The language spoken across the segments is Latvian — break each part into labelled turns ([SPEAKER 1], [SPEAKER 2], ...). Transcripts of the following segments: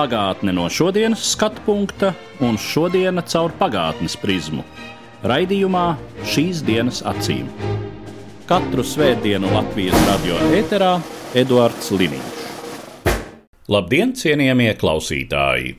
[SPEAKER 1] Pagātne no šodienas skatu punkta un šodienas caur pagātnes prizmu. Raidījumā šīs dienas acīm. Katru svētdienu Latvijas radio eterā Eduards Liniņš. Labdien, cienījamie klausītāji!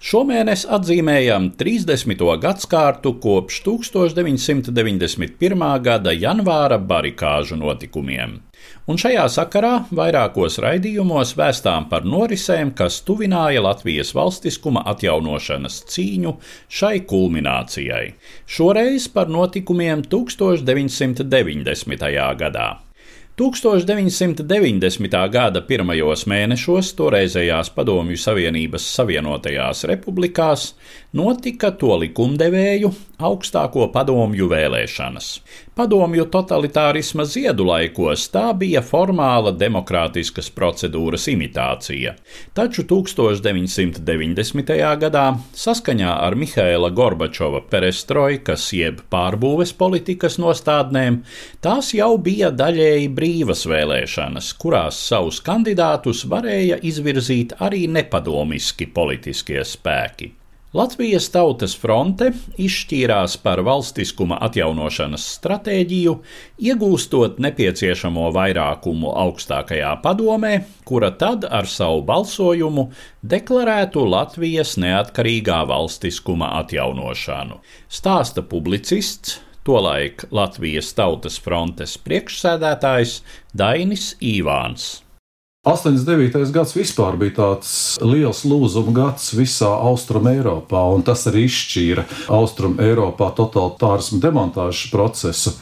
[SPEAKER 1] Šomēnes atzīmējam 30. gadsimtu kopš 1991. gada janvāra barikāžu notikumiem. Un šajā sakarā vairākos raidījumos vēstām par norisēm, kas tuvināja Latvijas valstiskuma atjaunošanas cīņu šai kulminācijai. Šoreiz par notikumiem 1990. gadā. 1990. gada pirmajos mēnešos toreizējās Padomju Savienības Savienotajās republikās notika to likumdevēju augstāko padomju vēlēšanas. Padomju totalitārisma ziedu laikos tā bija formāla demokrātiskas procedūras imitācija, taču 1990. gadā saskaņā ar Mihaila Gorbačova perestroikas jeb pārbūves politikas nostādnēm tās jau bija daļēji brīvas vēlēšanas, kurās savus kandidātus varēja izvirzīt arī nepadomiski politiskie spēki. Latvijas Tautas fronte izšķīrās par valstiskuma atjaunošanas stratēģiju, iegūstot nepieciešamo vairākumu augstākajā padomē, kura tad ar savu balsojumu deklarētu Latvijas neatkarīgā valstiskuma atjaunošanu. Stāsta publicists, tolaik Latvijas Tautas frontes priekšsēdētājs Dainis Īvāns.
[SPEAKER 2] 89. gads vispār bija tāds liels lūzuma gads visā Austrum Eiropā, un tas arī izšķīra Austrum Eiropā totalitārismu demontāžas procesu.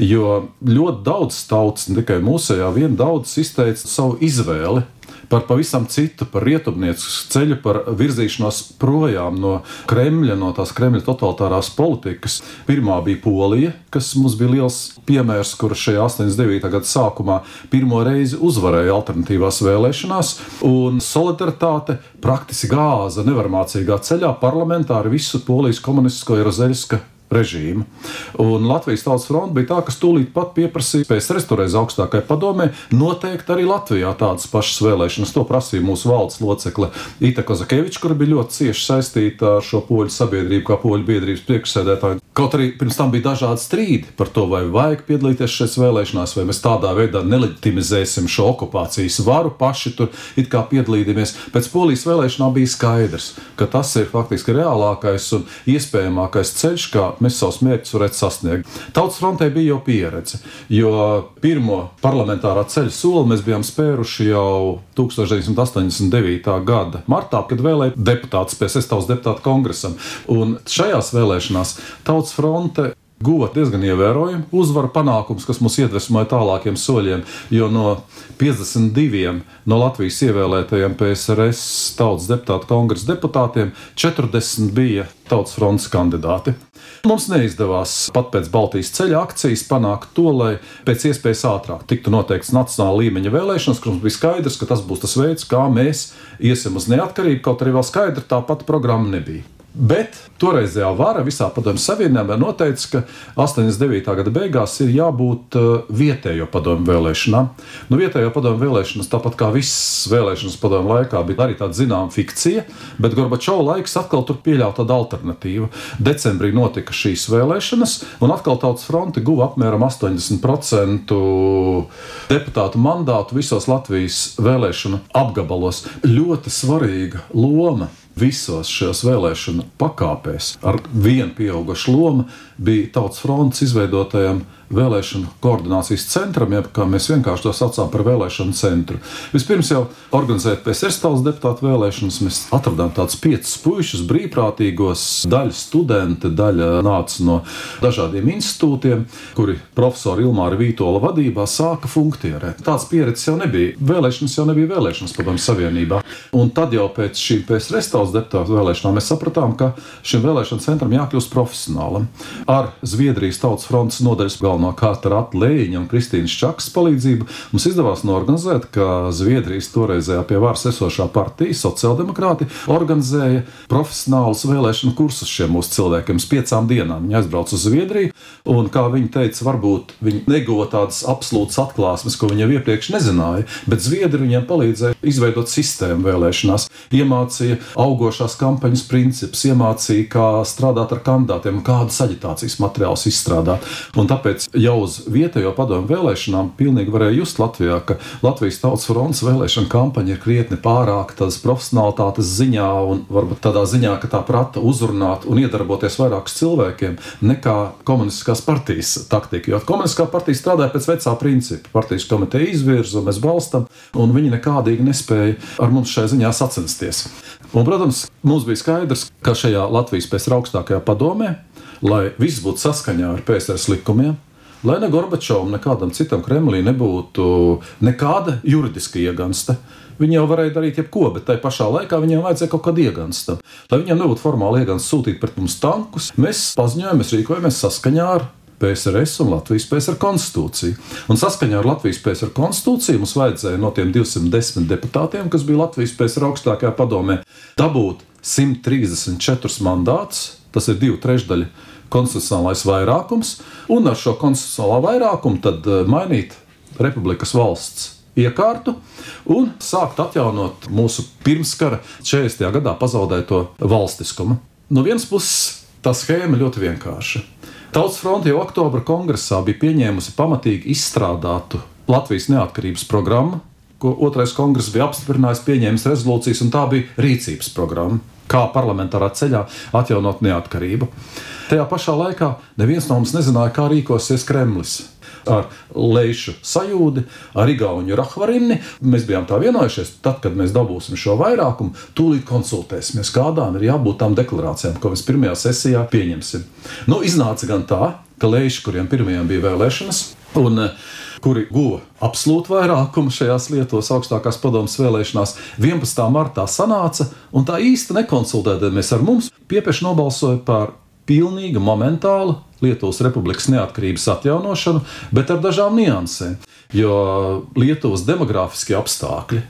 [SPEAKER 2] Jo ļoti daudz tautas, ne tikai mūsējā, vien daudz izteica savu izvēli par pavisam citu, par rietumniecisku ceļu, par virzīšanos projām no Kremļa, no tās Kremļa totalitārās politikas. Pirmā bija Polija, kas mums bija liels piemērs, kur šajā 89. gada sākumā pirmo reizi uzvarēja alternatīvās vēlēšanās, un solidaritāte praktiski gāza nevarmācīgā ceļā parlamentā ar visu Polijas komunistisko Jerozeļska režīmu. Un Latvijas Tautas fronte bija tā, kas tūlīt pat pieprasīja PSRS toreiz augstākajai padomē noteikt arī Latvijā tādas pašas vēlēšanas. To prasīja mūsu valdes locekle Ita Kozakeviča, kura bija ļoti cieši saistīta ar šo poļu sabiedrību, kā poļu biedrības priekšsēdētāju. Kaut arī pirms tam bija dažādi strīdi par to, vai vajag piedalīties šajās vēlēšanās, vai mēs tādā veidā nelegitimizēsim šo okupācijas varu, paši tur it kā piedalīties. Pēc polijas vēlēšanām bija skaidrs, ka tas ir faktiski reālākais un iespējamākais ceļš, kā mēs savus mērķus varētu sasniegt. Tautas frontē bija jau pieredze, jo pirmo parlamentārā ceļa soli mēs bijām spēruši jau 1989. gada martā, kad vēlēja deputātus pie Sestāvas deputātu kongresam. Un šajās vēlēšanās Tautas fronte guva diezgan ievērojumu uzvaru panākums, kas mūs iedvesmoja tālākiem soļiem. Jo no 52 no Latvijas ievēlētajiem PSRS tautas deputātu kongresa deputātiem 40 bija tautas frontes kandidāti. Mums neizdevās pat pēc Baltijas ceļa akcijas panākt to, lai pēc iespējas ātrāk tiktu noteikts nacionāla līmeņa vēlēšanas, kur mums bija skaidrs, ka tas būs tas veids, kā mēs iesim uz neatkarību, kaut arī vēl skaidra tā pati programma nebija. Bet toreizējā vara visā Padomju Savienībā noteica, ka 89. gada beigās ir jābūt uh, vietējo padomju vēlēšanām. Nu, vietējo padomju vēlēšanas, tāpat kā visas vēlēšanas padomju laikā, bija arī tāda zināma fikcija, bet Gorbačova laiks atkal tur pieļāva tādu alternatīvu. Decembrī notika šīs vēlēšanas, un atkal Tautas fronte guva apmēram 80% deputātu mandātu visos Latvijas vēlēšanu apgabalos. Ļoti svarīga loma visos šajos vēlēšanu pakāpēs ar vienu pieaugušu lomu bija Tautas fronts izveidotajam vēlēšanu koordinācijas centram, jeb kā mēs vienkārši to saucām par vēlēšanu centru. Vispirms jau organizēt PSRS tautas deputātu vēlēšanas, mēs atradām tādus piecus puišus, brīvprātīgos, daļa studenti, daļa nāca no dažādiem institūtiem, kuri profesori Ilmāra Vītola vadībā sāka funkcionēt. Tāds pieredzes jau nebija. Vēlēšanas jau nebija vēlēšanas padomju savienībā. Un tad jau pēc šīm PSRS tautas deputātu vēlēšanām mēs sapratām, ka šim vēlēšanu centram jākļūst profesionālam. Ar Zviedrijas Tautas frontes nodaļas galvenokārt ar Atlēņa un Kristīnas Čakas palīdzību mums izdevās norganizēt, ka Zviedrijas toreizējā pie varas esošā partija, sociāldemokrāti, organizēja profesionālus vēlēšanu kursus šiem mūsu cilvēkiem uz piecām dienām. Viņi aizbrauca uz Zviedriju, un, kā viņi teica, varbūt viņi neguva tādas absolūtas atklāsmes, ko viņi jau iepriekš nezināja, bet Zviedri viņiem palīdzēja izveidot sistēmu vēlēšanās, iemācīja augošās kampaņas principus, iemācīja, kā strādāt ar kandidātiem, kādus aģitācijas materiālus izstrādāt. Un tāpēc jau uz vietējo padomu vēlēšanām pilnīgi varēja just Latvijā, ka Latvijas Tautas fronts vēlēšana kampaņa ir krietni pārāk tādas profesionālitātes ziņā un varbūt tādā ziņā, ka tā prata uzrunāt un iedarboties vairākus cilvēkiem nekā komunistiskās partijas taktika. Jo komunistiskā partija strādāja pēc vecā principa. Partijas komiteja izvirza, mēs balstam, un viņi nekādīgi nespēja ar mums šai ziņā sacensties. Un, protams, mums bija skaidrs, ka šajā Latvijas pēc augstākajā padomē, lai viss būtu saskaņā ar PSRS likumiem, lai ne Gorbačovam, nekādam citam Kremlī nebūtu nekāda juridiska iegansta. Viņi jau varēja darīt jebko, bet tajā pašā laikā viņiem vajadzēja kaut kādu ieganstu. Lai viņiem nebūtu formāli iegansts sūtīt pret mums tankus, mēs paziņojām, mēs rīkojamies saskaņā ar PSRS un Latvijas PSR konstitūciju. Un saskaņā ar Latvijas PSR konstitūciju mums vajadzēja no tiem 210 deputātiem, kas bija Latvijas PSR augstākajā padomē, dabūt 134 mandātus. Tas ir divi trešdaļi konstitucionālais vairākums, un ar šo konstitucionālā vairākumu tad eh, mainīt republikas valsts iekārtu un sākt atjaunot mūsu pirmskara 40. gadā pazaudēto valstiskumu. No vienas puses, tā schēma ļoti vienkārša. Tautas fronte jau oktobra kongresā bija pieņēmusi pamatīgi izstrādātu Latvijas neatkarības programmu, ko otrais kongress bija apstiprinājis, pieņēmis rezolūcijas, un tā bija rīcības programma, kā parlamentārā ceļā atjaunot neatkarību. Tajā pašā laikā neviens no mums nezināja, kā rīkosies Kremlis ar Leišu sajūdi, ar Igaunu Rahvarini. Mēs bijām tā vienojušies, tad, kad mēs dabūsim šo vairākumu, tūlīt konsultēsimies, kādām ir jābūt tām deklarācijām, ko mēs pirmajā sesijā pieņemsim. Nu, iznāca gan tā, ka Leiši, kuriem pirmajām bija vēlēšanas, un kuri guva absolūtu vairākumu šajās lietos, augstākās padomus vēlēšanās, 11. martā sanāca un tā īsti nekonsultēdamies ar mums, piepieši nobalsoja par pilnīgi momentālu Lietuvas republikas neatkarības atjaunošanu, bet ar dažām niansēm. Jo Lietuvas demogrāfiskie apstākļi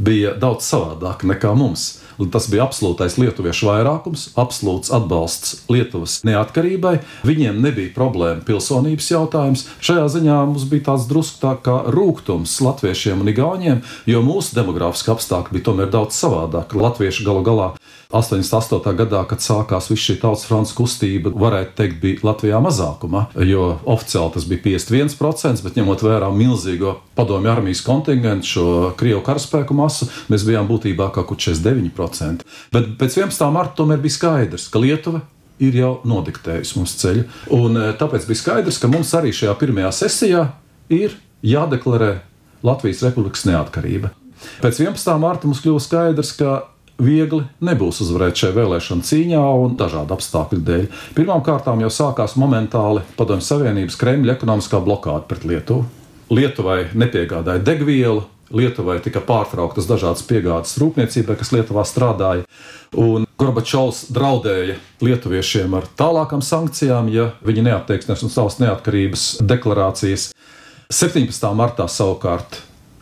[SPEAKER 2] bija daudz savādāki nekā mums. Tas bija absolūtais lietuviešu vairākums, absolūts atbalsts Lietuvas neatkarībai. Viņiem nebija problēma pilsonības jautājums. Šajā ziņā mums bija tāds drusku tā kā rūkums latviešiem un igauniem, jo mūsu demogrāfiski apstākļi bija tomēr daudz savādāki. Latvieši galu galā 88. gadā, kad sākās viss šī tautas fronts kustība, varētu teikt, bija Latvijā mazākumā, jo oficiāli tas bija 51%, bet ņemot vērā milzīgo padomju armijas kontingentu, šo Krievu karaspēku masu, mēs bijām būtībā kur 49%. Bet pēc 11. marta tomēr bija skaidrs, ka Lietuva ir jau nodiktējusi mums ceļu. Un e, tāpēc bija skaidrs, ka mums arī šajā pirmajā sesijā ir jādeklarē Latvijas Republikas neatkarība. Pēc 11. marta mums kļuva skaidrs, ka viegli nebūs uzvarēt šajā vēlēšana cīņā un dažādu apstākļu dēļ. Pirmkārt, jau sākās momentāli Padomju Savienības Kremļa ekonomiskā blokāde pret Lietuvu. Lietuvai nepiegādāja degvielu, Lietuvai tika pārtrauktas dažādas piegādes rūpniecībai, kas Lietuvā strādāja. Un Gorbačovs draudēja lietuviešiem ar tālākām sankcijām, ja viņi neatteiksies no savas neatkarības deklarācijas. 17. martā savukārt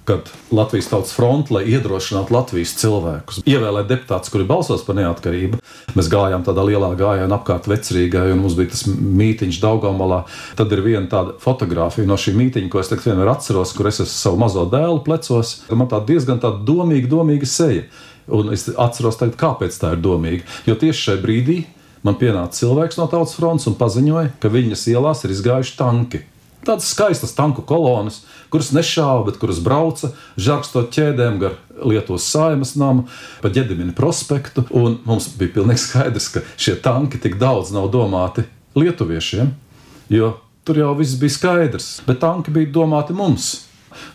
[SPEAKER 2] kad Latvijas Tautas fronte, lai iedrošinātu Latvijas cilvēkus, ievēlēt deputātus, kuri balsos par neatkarību. Mēs gājām tādā lielā gājienā apkārt vecrīgai, un mums bija tas mītīņš Daugamalā. Tad ir viena tāda fotografija no šī mītīņa, ko es vienmēr atceros, kur es esmu savu mazo dēlu plecos. Man tā diezgan tāda domīga, domīga seja. Un es atceros, tagad, kāpēc tā ir domīga. Jo tieši šajā brīdī man pienāca cilvēks no Tautas fronts un paziņoja, ka viņas ielās ir izgājuši tanki. Tādas skaistas tanku kolonas, kuras nešāva, bet kuras brauca, žakstot ķēdēm gar Lietuvas saimas namu, pa ģedimina prospektu. Un mums bija pilnīgi skaidrs, ka šie tanki tik daudz nav domāti lietuviešiem, jo tur jau viss bija skaidrs, bet tanki bija domāti mums.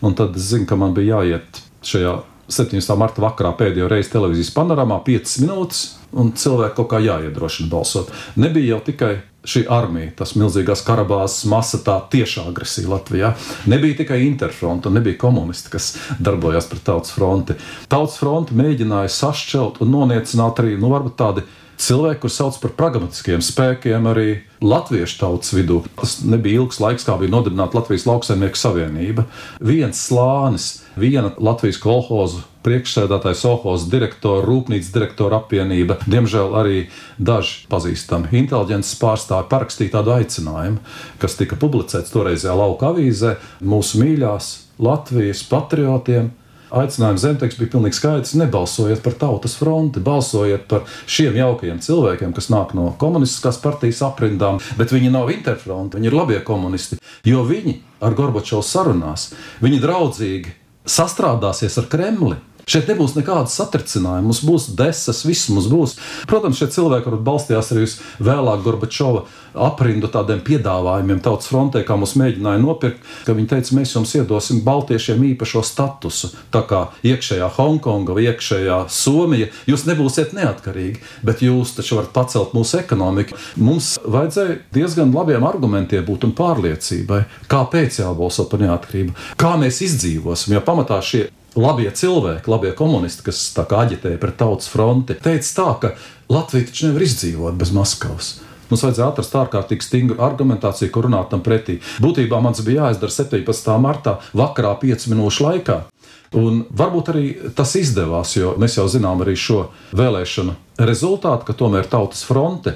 [SPEAKER 2] Un tad es zinu, ka man bija jāiet šajā 17. marta vakarā pēdējo reizi televīzijas panorāmā 5 minūtes, un cilvēki kaut kā jāiedrošina balsot. Nebija jau tikai šī armija, tas milzīgās karabāzes masa, tā tieša agresija Latvijā. Nebija tikai interfronta, nebija komunisti, kas darbojās pret tautas fronti. Tautas fronti mēģināja sašķelt un noniecināt arī, nu, varbūt tādi cilvēki, kurus sauc par pragmatiskiem spēkiem, arī latviešu tautas vidū. Tas nebija ilgs laiks, kā bija nodibināta Latvijas lauksaimnieku savienība. Viens slānis, viena Latvijas kolhozu priekšsēdētājs, Ohoza direktora, rūpnīcas direktora apvienība, diemžēl arī daži pazīstami inteliģences pārstāvi parakstīja tādu aicinājumu, kas tika publicēts toreizējā lauka avīzē mūsu mīļās Latvijas patriotiem aicinājums zemteksts bija pilnīgi skaidrs. Nebalsojiet par tautas fronti, balsojiet par šiem jaukajiem cilvēkiem, kas nāk no komunistiskās partijas aprindām, bet viņi nav interfronti, viņi ir labie komunisti. Jo viņi ar Gorbačovu sarunās, viņi draudzīgi sastrādāsies ar Kremli. Šeit nebūs nekādas satricinājumu, mums būs desas, viss mums būs. Protams, šie cilvēki varbūt balstījās arī uz vēlāk Gorbačova aprindu tādiem piedāvājumiem tautas frontē, kā mums mēģināja nopirkt, ka viņi teica, mēs jums iedosim baltiešiem īpašo statusu. Tā kā iekšējā Hongkonga vai iekšējā Somija, jūs nebūsiet neatkarīgi, bet jūs taču varat pacelt mūsu ekonomiku. Mums vajadzēja diezgan labiem argumentiem būt un pārliecībai, kāpēc jābalso par neatkarību, kā mēs izdzīvosim, jo pamatā šie labie cilvēki, labie komunisti, kas aģitēja pret tautas fronti, teica tā, ka Latvija taču nevar izdzīvot bez Maskavas. Mums vajadzēja atrast ārkārtīgi stingru argumentāciju, kur runāt tam pretī. Būtībā man tas bija jāizdara 17. martā, vakarā, 5 minūšu laikā. Un varbūt arī tas izdevās, jo mēs jau zinām arī šo vēlēšanu rezultātu, ka tomēr Tautas fronte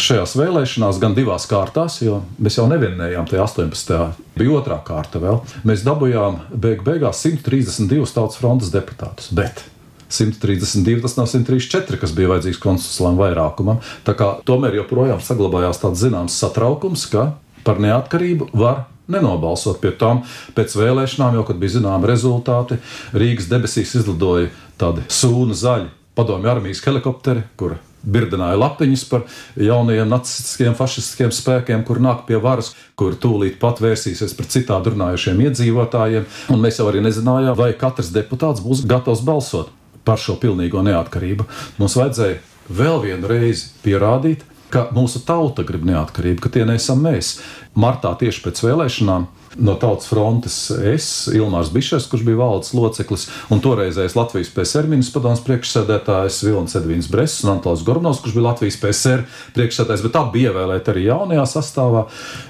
[SPEAKER 2] šajās vēlēšanās gan divās kārtās, jo mēs jau nevienējām tajā 18. bija otrā kārta vēl. Mēs dabūjām beig beigās 132 Tautas frontes deputātus. Bet 132, tas nav 134, kas bija vajadzīgs konstitucionālam vairākumam. Tā kā tomēr joprojām saglabājās tāds zināms satraukums, ka par neatkarību var nenobalsot pie tām pēc vēlēšanām, jo, kad bija zināmi rezultāti, Rīgas debesīs izlidoja tādi sūni zaļi padomju armijas helikopteri, kur birdināja lapiņas par jaunajiem nacistiskiem, fašistiskiem spēkiem, kur nāk pie varas, kur tūlīt pat vērsīsies pret citādi runājušiem iedzīvotājiem. Un mēs jau arī nezinājām, vai katrs deputāts būs gatavs balsot par šo pilnīgo neatkarību. Mums vajadzēja vēl vienu reizi pierādīt, ka mūsu tauta grib neatkarību, ka tie nesam mēs. Martā tieši pēc vēlēšanām no tautas frontes es, Ilmārs Bišers, kurš bija valdes loceklis, un toreizējais Latvijas PSR ministrs padomus priekšsēdētājs Vilnis Edvins Bress un Antons Gornovs, kurš bija Latvijas PSR priekšsēdētājs, bet abi ievēlēti arī jaunajā sastāvā.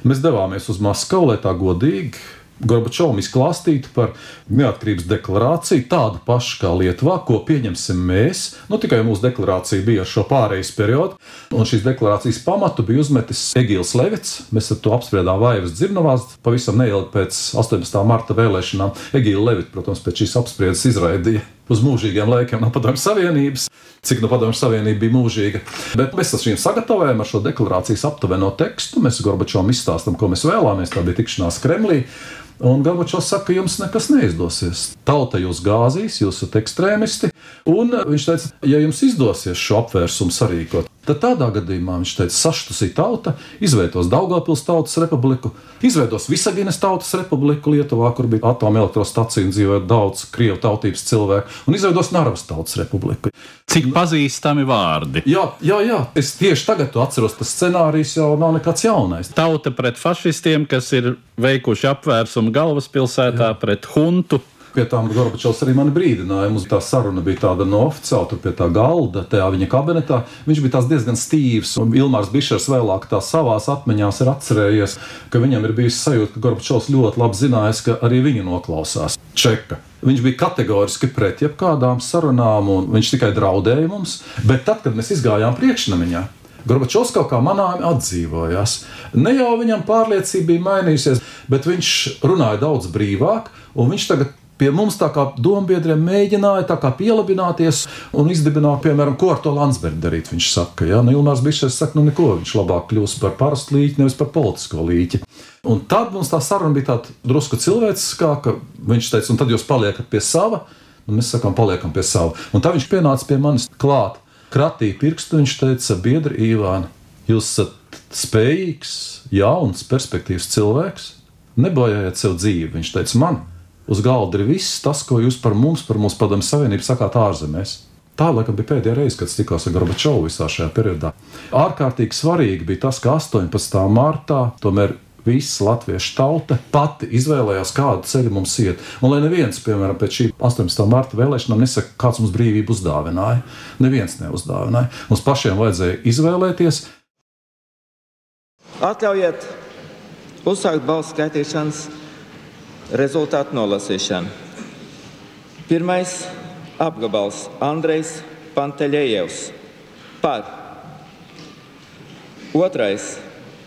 [SPEAKER 2] Mēs devāmies uz Maskavu, lai tā godīgi Gorbačovam izklāstītu par neatkarības deklarāciju, tādu pašu kā Lietuvā, ko pieņemsim mēs. Nu, tikai mūsu deklarācija bija ar šo pārejas periodu, un šīs deklarācijas pamatu bija uzmetis Egīls Levits. Mēs ar to apspriedām Vaivas dzirnavās pavisam neilgi pēc 18. marta vēlēšanām. Egīla Levits, protams, pēc šīs apspriedes izraidīja uz mūžīgiem laikiem no Padomju Savienības, cik no Padomju Savienība bija mūžīga. Bet mēs ar šīm sagatavojam ar šo deklarācijas aptuveno tekstu. Mēs Gorbačovam izstāstām, ko mēs vēlamies. Tā bija tikšanās Kremlī. Un Gorbačovs saka, ka jums nekas neizdosies. Tauta jūs gāzīs, jūs esat ekstrēmisti. Un viņš teica, ja jums izdosies šo apvērsumu sarīkot, Tad tādā gadījumā viņš teica, saštusī tauta, izveidos Daugopils tautas republiku, izveidos Visaginas tautas republiku Lietuvā, kur bija atomelektrostacija un dzīvoja daudz krievu tautības cilvēku, un izveidos Naravas tautas republiku.
[SPEAKER 1] Cik pazīstami vārdi?
[SPEAKER 2] Jā, jā, jā. es tieši tagad to atceros. Tas scenārijs jau nav nekas jaunais.
[SPEAKER 1] Tauta pret fašistiem, kas ir veikuši apvērsumu galvaspilsētā, jā. pret huntu
[SPEAKER 2] Pie tām Gorbačovs arī mani brīdināja. Mums tā saruna bija tāda no oficiāla, tur pie tā galda, tajā viņa kabinetā. Viņš bija diezgan stīvs, un Ilmārs Bišers vēlāk tā savās atmiņās ir atcerējies, ka viņam ir bijis sajūta, ka Gorbačovs ļoti labi zinājis, ka arī viņu noklausās. Čeka. Viņš bija kategoriski pret jebkādām sarunām, un viņš tikai draudēja mums. Bet tad, kad mēs izgājām priekšnamiņā, Gorbačovs kaut kā manām atdzīvojās. Ne jau viņam pārliecība bija mainījusies, bet viņš runāja daudz brīvāk, un viņš tagad Pie mums tā kā dombiedriem mēģināja pielabināties un izdibināt, piemēram, ko ar to Landsbergu darīt. Viņš saka, ja nu, Ilmārs Bišers saka, nu neko, viņš labāk kļūs par parastu līķi, nevis par politisko līķi. Un tad mums tā saruna bija tāda drusku cilvēciskāka. Viņš teica, un tad jūs paliekat pie sava, un mēs sakām, paliekam pie sava. Un tad viņš pienāca pie manis klāt, kratīja pirkstu, viņš teica, biedri Īvāna, Jūs esat spējīgs, jauns, perspektīvs cilvēks. Nebojājiet sev dzīvi. Viņš teica, man uz galda ir viss tas, ko jūs par mums, par mūsu padomu savienību sakāt ārzemēs. Tā laikam bija pēdējā reize, kad tikos ar Gorbačovu visā šajā periodā. Ārkārtīgi svarīgi bija tas, ka 18. martā tomēr visa latviešu tauta pati izvēlējās, kādu ceļu mums iet. Un lai neviens, piemēram, pēc šī 18. marta vēlēšanām nesaka, kāds mums brīvību uzdāvināja. Neviens neuzdāvināja. Mums pašiem vajadzēja izvēlēties.
[SPEAKER 3] Atļaujiet uzsākt balsu skaitīšanas rezultātu nolasīšanu. Pirmais apgabals Andrejs Panteļējevs par. Otrais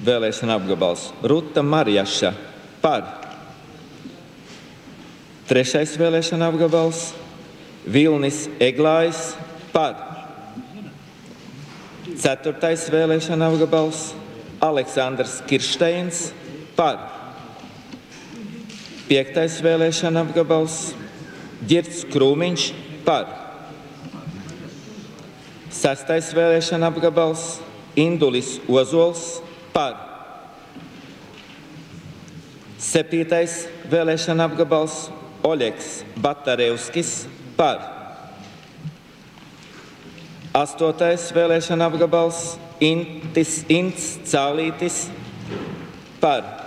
[SPEAKER 3] vēlēšana apgabals Ruta Marjaša par. Trešais vēlēšana apgabals Vilnis Eglājs par. Ceturtais vēlēšana apgabals Aleksandrs Kirsteins par. Piektais vēlēšana apgabals Girts Krūmiņš par. Sestais vēlēšana apgabals Indulis Ozols par. Septītais vēlēšana apgabals Oļegs Batarevskis par. Astotais vēlēšana apgabals Intis Ints Cālītis par.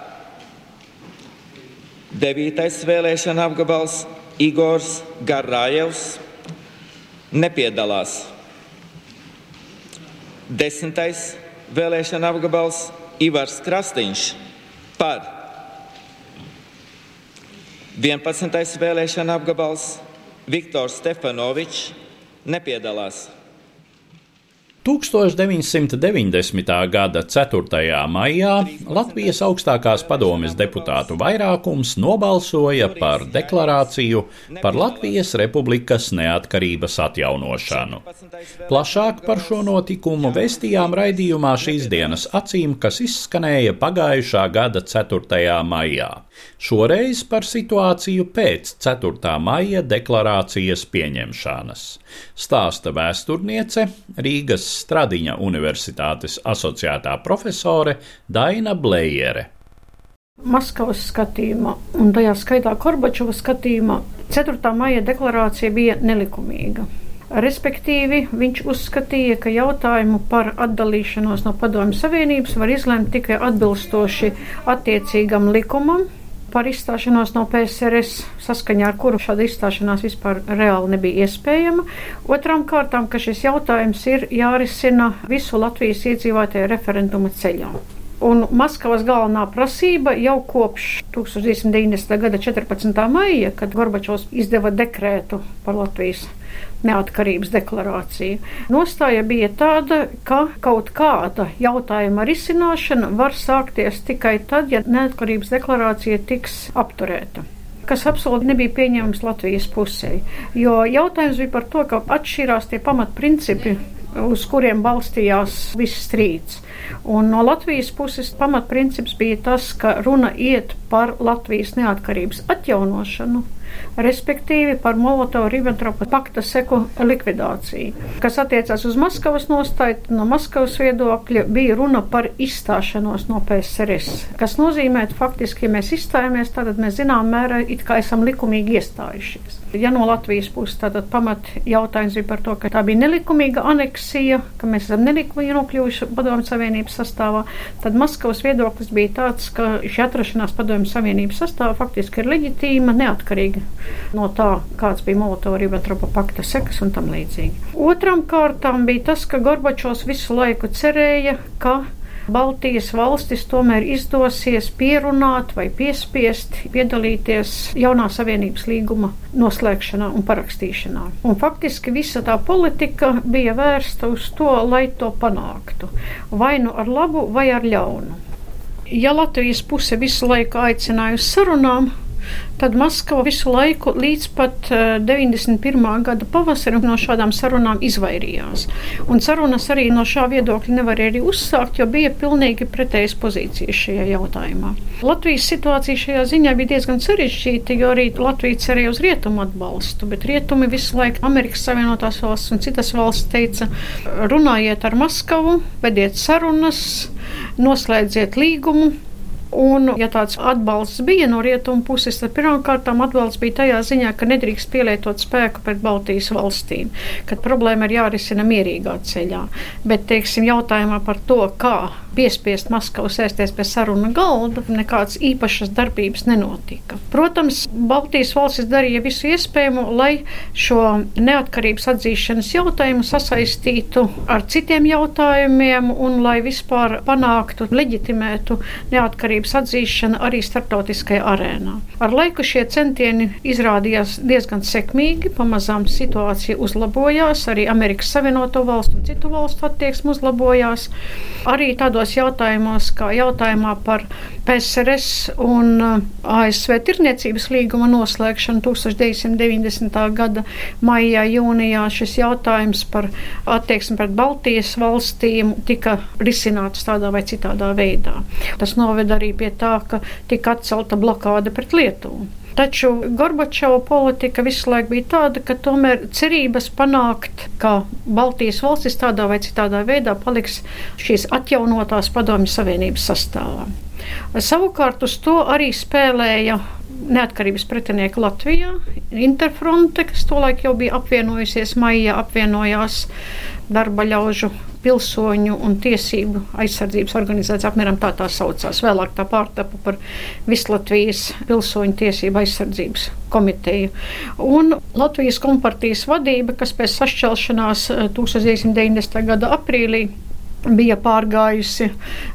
[SPEAKER 3] Devītais vēlēšana apgabals Igors Garājevs nepiedalās. Desmitais vēlēšana apgabals Ivars Krastīņš par. 11. vēlēšana apgabals Viktors Stefanovičs nepiedalās.
[SPEAKER 4] 1990. gada 4. maijā Latvijas augstākās padomes deputātu vairākums nobalsoja par deklarāciju par Latvijas republikas neatkarības atjaunošanu. Plašāk par šo notikumu vēstījām raidījumā šīs dienas acīm, kas izskanēja pagājušā gada 4. maijā. Šoreiz par situāciju pēc 4. maija deklarācijas pieņemšanas. Stāsta vēsturniece Rīgas Stradiņa Universitātes asociētā profesore Daina Blējere.
[SPEAKER 5] Maskavas skatījumā, un tajā skaitā Korbačova skatījumā, 4. maija deklarācija bija nelikumīga. Respektīvi, viņš uzskatīja, ka jautājumu par atdalīšanos no Padomju Savienības var izlemt tikai atbilstoši attiecīgam likumam, par izstāšanos no PSRS, saskaņā ar kuru šāda izstāšanās vispār reāli nebija iespējama. Otram kārtām, ka šis jautājums ir jārisina visu Latvijas iedzīvotāju referenduma ceļā. Un Maskavas galvenā prasība jau kopš 1990. gada 14. maija, kad Gorbačovs izdeva dekrētu par Latvijas neatkarības deklarāciju. Nostāja bija tāda, ka kaut kāda jautājuma risināšana var sākties tikai tad, ja neatkarības deklarācija tiks apturēta kas absolūti nebija pieņemams Latvijas pusē. Jo jautājums bija par to, ka atšķirās tie pamatprincipi, uz kuriem balstījās viss strīds. Un no Latvijas puses pamatprincips bija tas, ka runa iet par Latvijas neatkarības atjaunošanu respektīvi par Molotovu-Ribbentropa pakta seku likvidāciju. Kas attiecās uz Maskavas nostāju, no Maskavas viedokļa bija runa par izstāšanos no PSRS, kas nozīmē, faktiski, ja mēs izstājamies, tad mēs zinām mērā it kā esam likumīgi iestājušies. Ja no Latvijas puses tātad pamat jautājums bija par to, ka tā bija nelikumīga aneksija, ka mēs esam nelikumīgi nokļuvuši Padomju Savienības sastāvā, tad Maskavas viedoklis bija tāds, ka šī atrašanās Padomju Savienības sastāvā faktiski ir leģitīma, neatkarīga no tā, kāds bija Molotova-Ribbentropa pakta sekas un tam līdzīgi. Otram kārtām bija tas, ka Gorbačovs visu laiku cerēja, ka Baltijas valstis tomēr izdosies pierunāt vai piespiest piedalīties jaunā savienības līguma noslēgšanā un parakstīšanā. Un faktiski visa tā politika bija vērsta uz to, lai to panāktu. Vai nu ar labu, vai ar ļaunu. Ja Latvijas puse visu laiku aicināja uz sarunām, tad Maskava visu laiku līdz pat 91. Eh, gada pavasarim no šādām sarunām izvairījās. Un sarunas arī no šā viedokļa nevarēja arī uzsākt, jo bija pilnīgi pretējas pozīcijas šajā jautājumā. Latvijas situācija šajā ziņā bija diezgan sarežģīta, jo arī Latvija cerēja uz rietumu atbalstu, bet rietumi visu laiku Amerikas Savienotās valsts un citas valsts teica, runājiet ar Maskavu, vediet sarunas, noslēdziet līgumu. Un, ja tāds atbalsts bija no rietumu puses, tad pirmkārt atbalsts bija tajā ziņā, ka nedrīkst pielietot spēku pret Baltijas valstīm, ka problēma ir jārisina mierīgā ceļā. Bet, teiksim, jautājumā par to, kā piespiest Maskavu sēsties pie saruna galda, nekādas īpašas darbības nenotika. Protams, Baltijas valstis darīja visu iespējamo, lai šo neatkarības atzīšanas jautājumu sasaistītu ar citiem jautājumiem un lai vispār panāktu, leģitimētu neatkarības atzīšanu arī starptautiskajā arēnā. Ar laiku šie centieni izrādījās diezgan sekmīgi, pamazām situācija uzlabojās, arī Amerikas Savienoto valstu un citu valstu attieksme uzlabojās. Arī tādos tādos jautājumos, kā jautājumā par PSRS un uh, ASV tirniecības līguma noslēgšanu 1990. gada maijā, jūnijā. Šis jautājums par attieksmi pret Baltijas valstīm tika risināts tādā vai citādā veidā. Tas noveda arī pie tā, ka tika atcelta blokāde pret Lietuvu. Taču Gorbačova politika visu laiku bija tāda, ka tomēr cerības panākt, ka Baltijas valstis tādā vai citādā veidā paliks šīs atjaunotās padomju savienības sastāvā. Savukārt uz to arī spēlēja neatkarības pretinieki Latvijā. Interfronte, kas tolaik jau bija apvienojusies, maijā apvienojās darba ļaužu pilsoņu un tiesību aizsardzības organizācija, apmēram tā tā saucās. Vēlāk tā pārtapa par Vislatvijas pilsoņu tiesību aizsardzības komiteju. Un Latvijas kompartijas vadība, kas pēc sašķelšanās 1990. Eh, gada aprīlī bija pārgājusi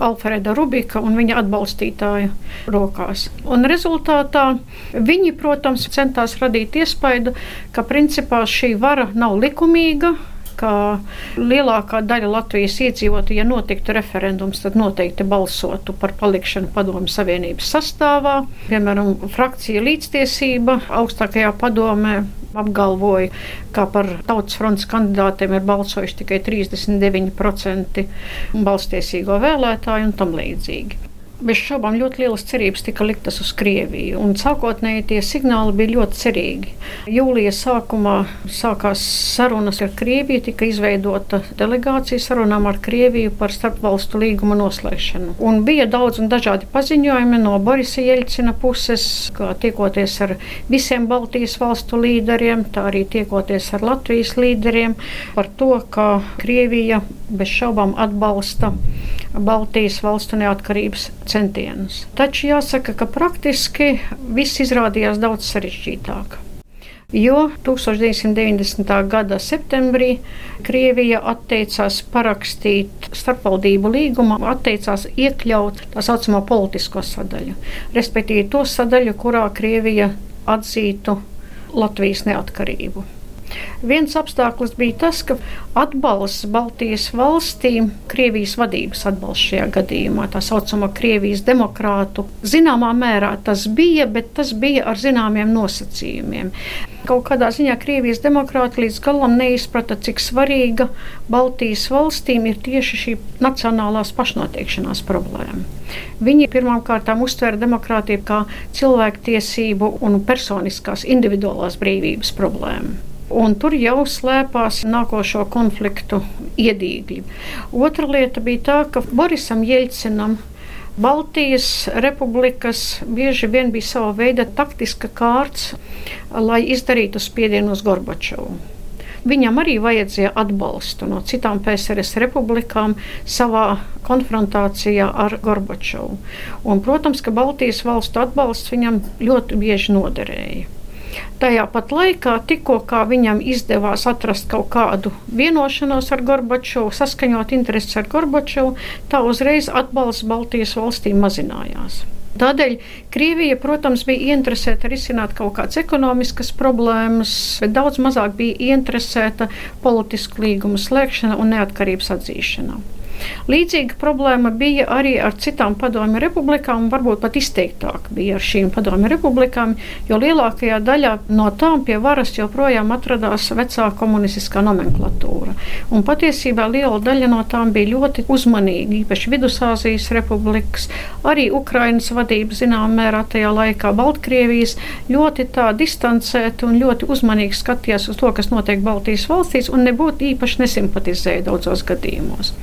[SPEAKER 5] Alfreda Rubika un viņa atbalstītāju rokās. Un rezultātā viņi, protams, centās radīt iespaidu, ka principā šī vara nav likumīga ka lielākā daļa Latvijas iedzīvotāju, ja notiktu referendums, tad noteikti balsotu par palikšanu Padomju Savienības sastāvā. Piemēram, frakcija līdztiesība augstākajā padomē apgalvoja, ka par tautas fronts kandidātiem ir balsojuši tikai 39% balstiesīgo vēlētāju un tam līdzīgi. Bez šaubām ļoti lielas cerības tika liktas uz Krieviju, sākotnēji tie signāli bija ļoti cerīgi. Jūlija sākumā sākās sarunas ar Krieviju, tika izveidota delegācija sarunām ar Krieviju par starpvalstu līguma noslēgšanu. Un bija daudz un dažādi paziņojumi no Borisa Jeļcina puses, kā tiekoties ar visiem Baltijas valstu līderiem, tā arī tiekoties ar Latvijas līderiem par to, ka Krievija bez šaubām atbalsta Baltijas valstu neatkarības centienus. Taču jāsaka, ka praktiski viss izrādījās daudz sarežģītāk. Jo 1990. gada septembrī Krievija atteicās parakstīt starpvaldību līgumu, atteicās iekļaut tā saucamo politisko sadaļu, respektīvi to sadaļu, kurā Krievija atzītu Latvijas neatkarību. Viens apstākļus bija tas, ka atbalsts Baltijas valstīm, Krievijas vadības atbalsts šajā gadījumā, tā saucamā Krievijas demokrātu, zināmā mērā tas bija, bet tas bija ar zināmiem nosacījumiem. Kaut kādā ziņā Krievijas demokrāti līdz galam neizprata, cik svarīga Baltijas valstīm ir tieši šī nacionālās pašnoteikšanās problēma. Viņi pirmkārt uztvēra demokrātiju kā cilvēktiesību un personiskās individuālās brīvības problēmu. Un tur jau slēpās nākošo konfliktu iedīgļi. Otra lieta bija tā, ka Borisam Jeļcinam Baltijas republikas bieži vien bija sava veida taktiska kārts, lai izdarītu spiedienu uz Gorbačovu. Viņam arī vajadzēja atbalstu no citām PSRS republikām savā konfrontācijā ar Gorbačovu. Un, protams, ka Baltijas valstu atbalsts viņam ļoti bieži noderēja. Tajā pat laikā, tikko viņam izdevās atrast kaut kādu vienošanos ar Gorbačovu, saskaņot intereses ar Gorbačovu, tā uzreiz atbalsts Baltijas valstīm mazinājās. Tādēļ Krievija, protams, bija interesēta risināt kaut kādas ekonomiskas problēmas, bet daudz mazāk bija interesēta politisku līgumu slēgšanā un neatkarības atzīšanā. Līdzīga problēma bija arī ar citām padomju republikām, varbūt pat izteiktāk bija ar šīm padomju republikām, jo lielākajā daļā no tām pie varas joprojām atradās vecā komunistiskā nomenklatūra. Un patiesībā liela daļa no tām bija ļoti uzmanīga, īpaši Vidusāzijas republikas, arī Ukrainas vadība zināmā mērā tajā laikā, Baltkrievijas ļoti tā distancēti un ļoti uzmanīgi skatījās uz to, kas notiek Baltijas valstīs, un nebūtu īpaši nesimpatizēja daudzos gadījumos.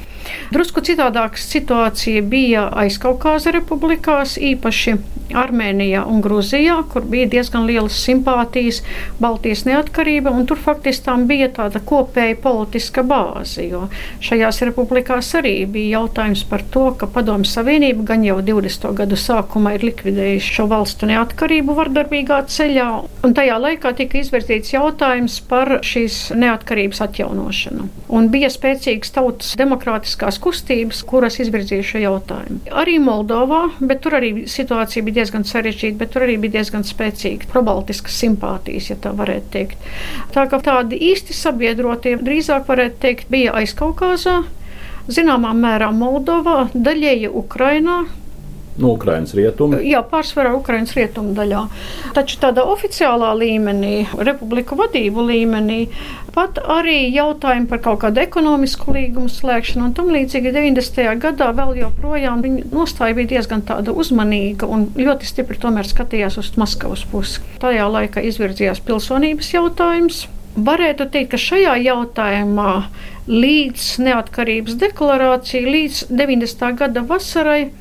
[SPEAKER 5] Drusku citādāka situācija bija aizkaukāza republikās, īpaši Armēnijā un Grūzijā, kur bija diezgan lielas simpātijas Baltijas neatkarība, un tur faktiski tam bija tāda kopēja politiska bāze, jo šajās republikās arī bija jautājums par to, ka Padomju Savienība gan jau 20. gadu sākumā ir likvidējusi šo valstu neatkarību vardarbīgā ceļā, un tajā laikā tika izvirzīts jautājums par šīs neatkarības atjaunošanu. Un bija spēcīgas tautas demokrātiskās kustības, kuras izvirzīja šo jautājumu. Arī Moldovā, bet tur arī situācija bija diezgan sarežģīta, bet tur arī bija diezgan spēcīga probaltiskas simpātijas, ja tā varētu teikt. Tā kā tādi īsti sabiedrotie drīzāk varētu teikt bija aizkaukāzā, zināmā mērā Moldovā, daļēji Ukrainā,
[SPEAKER 1] no Ukrainas rietumu.
[SPEAKER 5] Jā, pārsvarā Ukrainas rietumu daļā. Taču tādā oficiālā līmenī, republiku vadību līmenī, pat arī jautājumi par kaut kādu ekonomisku līgumu slēgšanu un tam līdzīgi 90. gadā vēl joprojām viņa nostāja bija diezgan tāda uzmanīga un ļoti stipri tomēr skatījās uz Maskavas pusi. Tajā laikā izvirzījās pilsonības jautājums. Varētu teikt, ka šajā jautājumā līdz neatkarības deklarācijai, līdz 90. gada vasarai,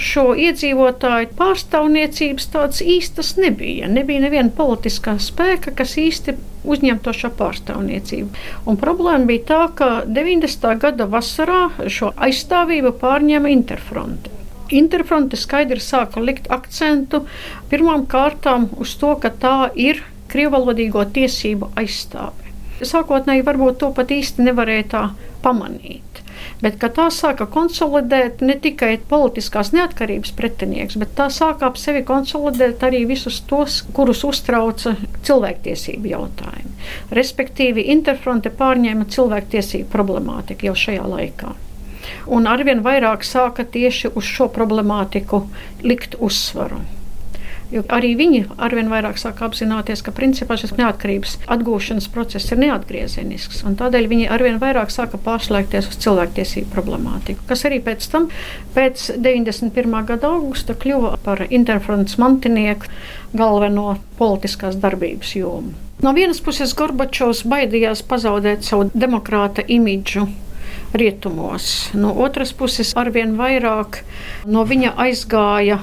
[SPEAKER 5] šo iedzīvotāju pārstāvniecības tādas īstas nebija. Nebija neviena politiskā spēka, kas īsti uzņemto šo pārstāvniecību. Un problēma bija tā, ka 90. gada vasarā šo aizstāvību pārņēma Interfronte. Interfronte skaidri sāka likt akcentu pirmām kārtām uz to, ka tā ir krievvalodīgo tiesību aizstāve. Sākotnēji varbūt to pat īsti nevarēja tā pamanīt bet tā sāka konsolidēt ne tikai politiskās neatkarības pretinieks, bet tā sāka ap sevi konsolidēt arī visus tos, kurus uztrauca cilvēktiesību jautājumi. Respektīvi, Interfronte pārņēma cilvēktiesību problemātiku jau šajā laikā. Un arvien vairāk sāka tieši uz šo problemātiku likt uzsvaru. Jo arī viņi arvien vairāk sāk apzināties, ka principā šis neatkarības atgūšanas process ir neatgriezenisks. Tādēļ viņi arvien vairāk sāka pārslēgties uz cilvēktiesību problemātiku, kas arī pēc tam, pēc 91. gada augusta, kļuva par Interfronts mantinieku galveno politiskās darbības jomu. No vienas puses, Gorbačovs baidījās pazaudēt savu demokrāta imidžu rietumos, no otras puses, arvien vairāk no viņa aizgāja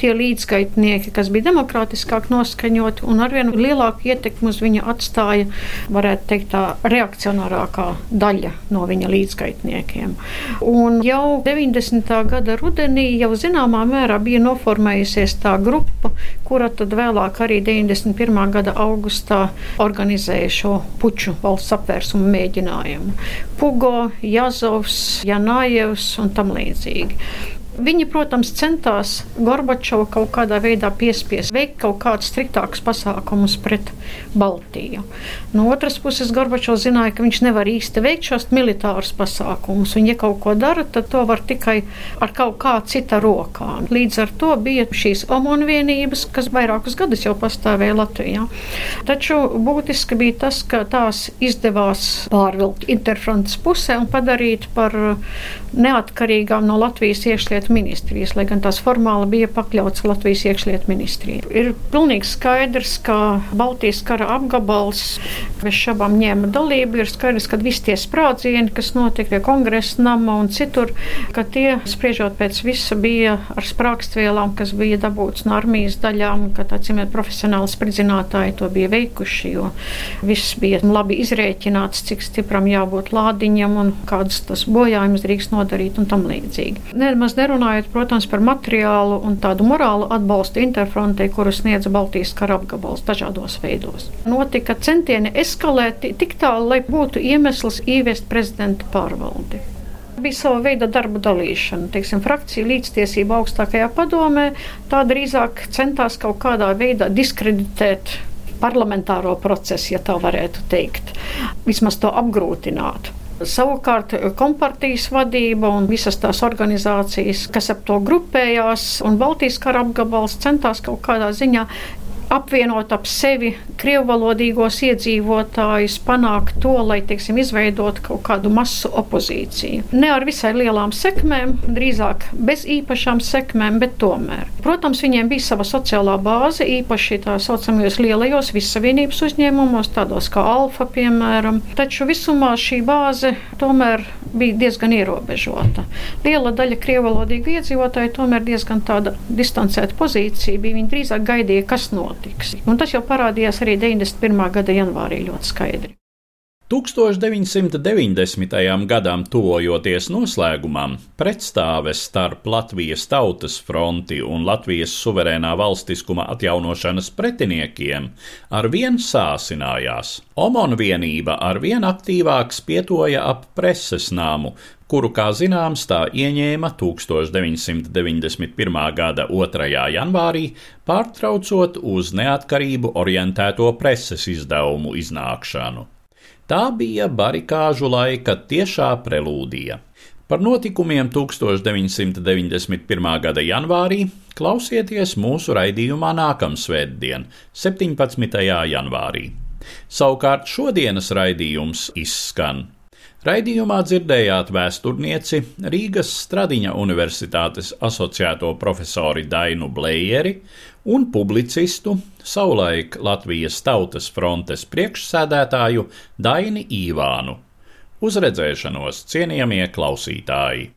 [SPEAKER 5] tie līdzgaitnieki, kas bija demokrātiskāk noskaņoti un arvien lielāku ietekmi uz viņu atstāja, varētu teikt, tā reakcionārākā daļa no viņa līdzgaitniekiem. Un jau 90. gada rudenī jau zināmā mērā bija noformējusies tā grupa, kura tad vēlāk arī 91. gada augustā organizēja šo puču valsts apvērsumu mēģinājumu. Pugo, Jazovs, Janājevs un tam līdzīgi. Viņi, protams, centās Gorbačovu kaut kādā veidā piespiest veikt kaut kādus striktākus pasākumus pret Baltiju. No otras puses, Gorbačovs zināja, ka viņš nevar īsti veikt šos militārus pasākumus, un, ja kaut ko dara, tad to var tikai ar kaut kā cita rokā. Līdz ar to bija šīs omonu vienības, kas vairākus gadus jau pastāvēja Latvijā. Taču būtiski bija tas, ka tās izdevās pārvilkt interfrontes pusē un padarīt par neatkarīgām no Latvijas iekšlietu iekšlietu ministrijas, lai gan tās formāli bija pakļauts Latvijas iekšlietu ministrijai. Ir pilnīgi skaidrs, ka Baltijas kara apgabals bez šabām ņēma dalību. Ir skaidrs, ka visi tie sprādzieni, kas notika pie kongresa nama un citur, ka tie, spriežot pēc visa, bija ar sprākstvielām, kas bija dabūts no armijas daļām, ka tā cimēt profesionāli spridzinātāji to bija veikuši, jo viss bija labi izrēķināts, cik stipram jābūt lādiņam un kādas tas bojājums drīkst nodarīt un tam līdzīgi. Nemaz nerunājot nerunājot, protams, par materiālu un tādu morālu atbalstu interfrontei, kuru sniedza Baltijas kara apgabals dažādos veidos. Notika centieni eskalēt tik tālu, lai būtu iemesls ieviest prezidenta pārvaldi bija sava veida darba dalīšana. Teiksim, frakcija līdztiesība augstākajā padomē tā drīzāk centās kaut kādā veidā diskreditēt parlamentāro procesu, ja tā varētu teikt, vismaz to apgrūtināt. Savukārt kompartijas vadība un visas tās organizācijas, kas ap to grupējās, un Baltijas kara apgabals centās kaut kādā ziņā apvienot ap sevi krievvalodīgos iedzīvotājus, panākt to, lai teiksim, izveidot kaut kādu masu opozīciju. Ne ar visai lielām sekmēm, drīzāk bez īpašām sekmēm, bet tomēr. Protams, viņiem bija sava sociālā bāze, īpaši tā saucamajos lielajos vissavienības uzņēmumos, tādos kā Alfa, piemēram. Taču visumā šī bāze tomēr bija diezgan ierobežota. Liela daļa krievalodīgu iedzīvotāju tomēr diezgan tāda distancēta pozīcija bija. Viņi drīzāk gaidīja, kas notiks. Un tas jau parādījās arī 91. gada janvārī ļoti skaidri.
[SPEAKER 1] 1990. gadam tuvojoties noslēgumam, pretstāves starp Latvijas Tautas fronti un Latvijas suverēnā valstiskuma atjaunošanas pretiniekiem arvien sāsinājās. Omona vienība arvien aktīvāk spietoja ap preses nāmu, kuru, kā zināms, tā ieņēma 1991. gada 2. janvārī, pārtraucot uz neatkarību orientēto preses izdevumu iznākšanu. Tā bija barikāžu laika tiešā prelūdija. Par notikumiem 1991. gada janvārī klausieties mūsu raidījumā nākamsvētdien, 17. janvārī. Savukārt šodienas raidījums izskan Raidījumā dzirdējāt vēsturnieci Rīgas Stradiņa Universitātes asociēto profesori Dainu Blējeri un publicistu, savulaik Latvijas Tautas frontes priekšsēdētāju Daini Īvānu. Uz redzēšanos, cienījamie klausītāji!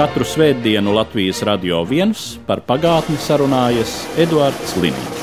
[SPEAKER 1] Katru svētdienu Latvijas radio viens par pagātni sarunājas Eduards Liniņš.